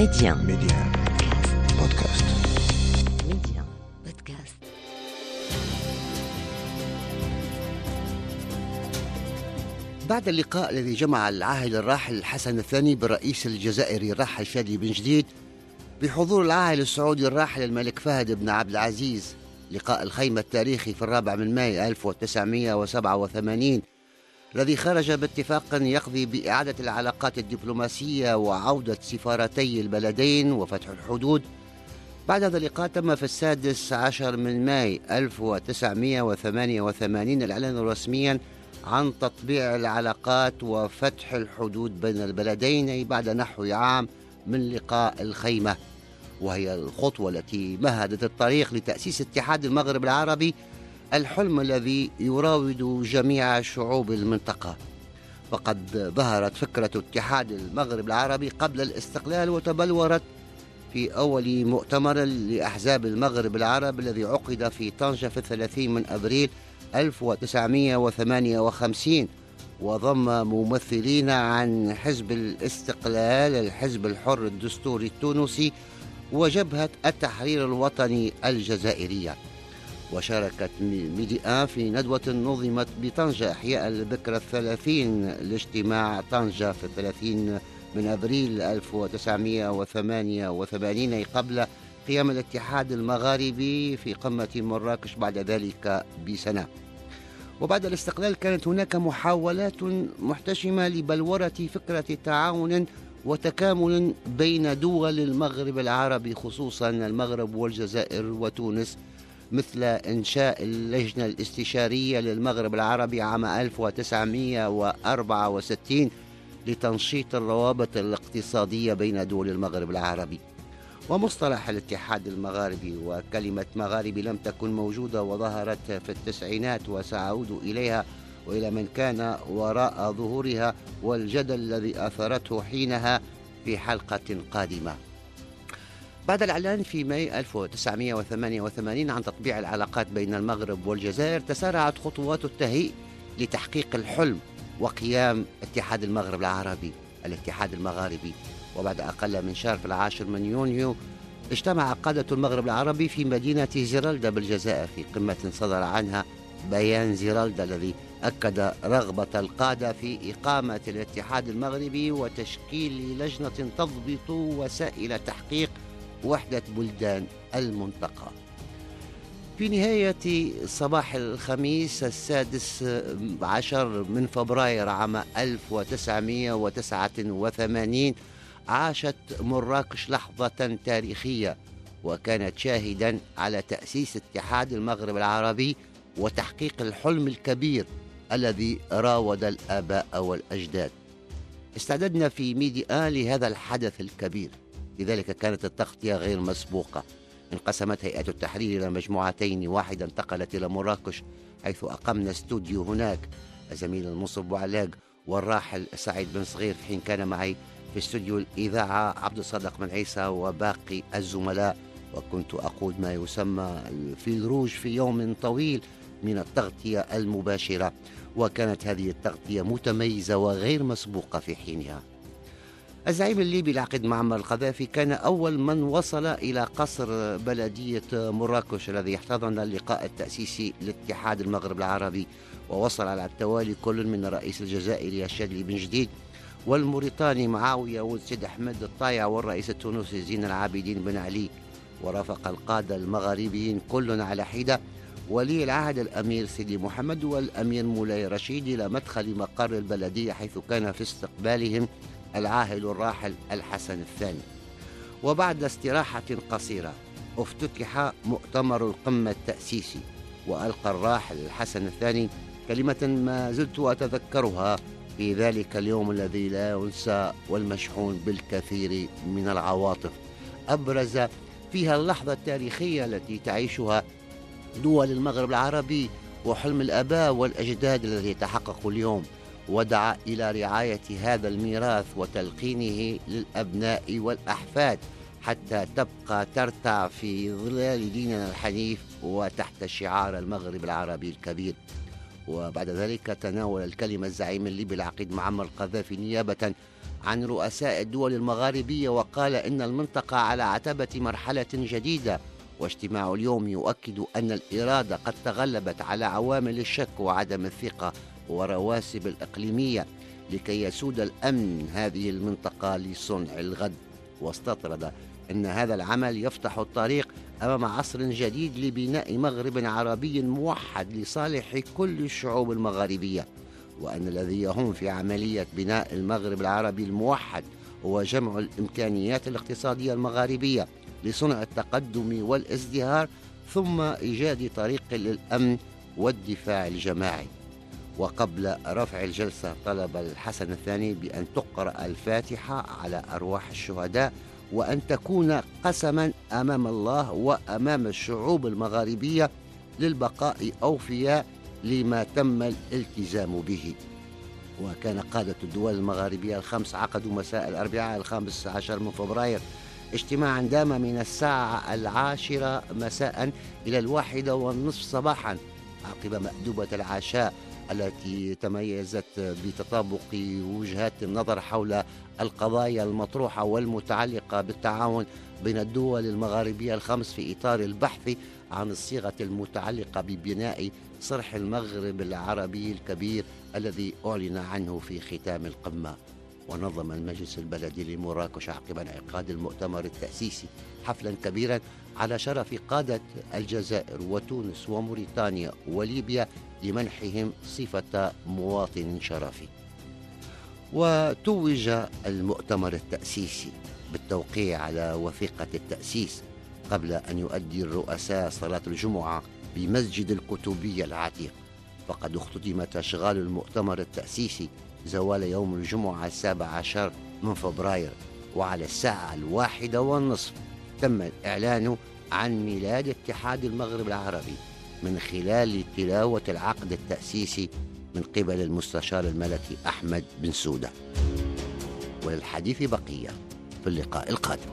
Média. Média. Podcast. Média. Podcast. بعد اللقاء الذي جمع العاهل الراحل حسن الثاني بالرئيس الجزائري الراحل شادي بن جديد بحضور العاهل السعودي الراحل الملك فهد بن عبد العزيز لقاء الخيمة التاريخي في الرابع من ماي 1987 الذي خرج باتفاق يقضي بإعادة العلاقات الدبلوماسية وعودة سفارتي البلدين وفتح الحدود. بعد هذا اللقاء تم في السادس عشر من ماي 1988 الإعلان رسميا عن تطبيع العلاقات وفتح الحدود بين البلدين بعد نحو عام من لقاء الخيمة. وهي الخطوة التي مهدت الطريق لتأسيس اتحاد المغرب العربي الحلم الذي يراود جميع شعوب المنطقة. فقد ظهرت فكرة اتحاد المغرب العربي قبل الاستقلال وتبلورت في أول مؤتمر لأحزاب المغرب العرب الذي عقد في طنجة في الثلاثين من أبريل 1958 وضم ممثلين عن حزب الاستقلال الحزب الحر الدستوري التونسي وجبهة التحرير الوطني الجزائرية. وشاركت ميديا في ندوة نظمت بطنجة إحياء الذكرى الثلاثين لاجتماع طنجة في الثلاثين من أبريل 1988 أي قبل قيام الاتحاد المغاربي في قمة مراكش بعد ذلك بسنة. وبعد الاستقلال كانت هناك محاولات محتشمة لبلورة فكرة تعاون وتكامل بين دول المغرب العربي خصوصا المغرب والجزائر وتونس مثل إنشاء اللجنة الاستشارية للمغرب العربي عام 1964 لتنشيط الروابط الاقتصادية بين دول المغرب العربي. ومصطلح الاتحاد المغاربي وكلمة مغاربي لم تكن موجودة وظهرت في التسعينات وسأعود إليها وإلى من كان وراء ظهورها والجدل الذي أثرته حينها في حلقة قادمة. بعد الإعلان في ماي 1988 عن تطبيع العلاقات بين المغرب والجزائر تسارعت خطوات التهيئ لتحقيق الحلم وقيام اتحاد المغرب العربي الاتحاد المغاربي. وبعد أقل من شهر في العاشر من يونيو اجتمع قادة المغرب العربي في مدينة زيرالدا بالجزائر في قمة صدر عنها بيان زيرالدا الذي أكد رغبة القادة في إقامة الاتحاد المغربي وتشكيل لجنة تضبط وسائل تحقيق وحدة بلدان المنطقة. في نهاية صباح الخميس السادس عشر من فبراير عام 1989 عاشت مراكش لحظة تاريخية وكانت شاهدا على تأسيس اتحاد المغرب العربي وتحقيق الحلم الكبير الذي راود الآباء والأجداد. استعددنا في ميديا لهذا الحدث الكبير. لذلك كانت التغطية غير مسبوقة. انقسمت هيئة التحرير إلى مجموعتين واحدة انتقلت إلى مراكش حيث أقمنا استوديو هناك. الزميل المنصف بوعلاق والراحل سعيد بن صغير في حين كان معي في استوديو الإذاعة عبد الصادق بن عيسى وباقي الزملاء. وكنت أقود ما يسمى الفيل في يوم طويل من التغطية المباشرة. وكانت هذه التغطية متميزة وغير مسبوقة في حينها. الزعيم الليبي العقيد معمر القذافي كان أول من وصل إلى قصر بلدية مراكش الذي احتضن اللقاء التأسيسي لاتحاد المغرب العربي ووصل على التوالي كل من الرئيس الجزائري الشادلي بن جديد والموريتاني معاوية والسيد أحمد الطايع والرئيس التونسي زين العابدين بن علي. ورافق القادة المغاربيين كل على حدة. ولي العهد الأمير سيدي محمد والأمير مولاي رشيد إلى مدخل مقر البلدية حيث كان في استقبالهم العاهل الراحل الحسن الثاني. وبعد استراحة قصيرة افتتح مؤتمر القمة التأسيسي وألقى الراحل الحسن الثاني كلمة ما زلت أتذكرها في ذلك اليوم الذي لا ينسى والمشحون بالكثير من العواطف. أبرز فيها اللحظة التاريخية التي تعيشها دول المغرب العربي وحلم الآباء والأجداد الذي يتحقق اليوم. ودعا إلى رعاية هذا الميراث وتلقينه للأبناء والأحفاد حتى تبقى ترتع في ظلال ديننا الحنيف وتحت شعار المغرب العربي الكبير. وبعد ذلك تناول الكلمة الزعيم الليبي العقيد معمر القذافي نيابة عن رؤساء الدول المغاربية وقال إن المنطقة على عتبة مرحلة جديدة. واجتماع اليوم يؤكد أن الإرادة قد تغلبت على عوامل الشك وعدم الثقة. ورواسب الإقليمية لكي يسود الأمن هذه المنطقة لصنع الغد. واستطرد أن هذا العمل يفتح الطريق أمام عصر جديد لبناء مغرب عربي موحد لصالح كل الشعوب المغاربية. وأن الذي يهم في عملية بناء المغرب العربي الموحد هو جمع الإمكانيات الاقتصادية المغاربية لصنع التقدم والازدهار ثم إيجاد طريق للأمن والدفاع الجماعي. وقبل رفع الجلسة طلب الحسن الثاني بأن تقرأ الفاتحة على أرواح الشهداء وأن تكون قسما أمام الله وأمام الشعوب المغاربية للبقاء أوفياء لما تم الالتزام به. وكان قادة الدول المغاربية الخمس عقدوا مساء الأربعاء الخامس عشر من فبراير اجتماعا دام من الساعة العاشرة مساء إلى الواحدة والنصف صباحا عقب مأدوبة العشاء. التي تميزت بتطابق وجهات النظر حول القضايا المطروحة والمتعلقة بالتعاون بين الدول المغاربية الخمس في إطار البحث عن الصيغة المتعلقة ببناء صرح المغرب العربي الكبير الذي أعلن عنه في ختام القمة. ونظم المجلس البلدي لمراكش عقب انعقاد المؤتمر التأسيسي حفلا كبيرا على شرف قادة الجزائر وتونس وموريتانيا وليبيا لمنحهم صفة مواطن شرفي. وتوج المؤتمر التأسيسي بالتوقيع على وثيقة التأسيس قبل أن يؤدي الرؤساء صلاة الجمعة بمسجد الكتبية العتيق. فقد اختتمت أشغال المؤتمر التأسيسي زوال يوم الجمعة السابع عشر من فبراير وعلى الساعة الواحدة والنصف تم الإعلان عن ميلاد اتحاد المغرب العربي من خلال تلاوة العقد التأسيسي من قبل المستشار الملكي أحمد بن سودة وللحديث بقية في اللقاء القادم.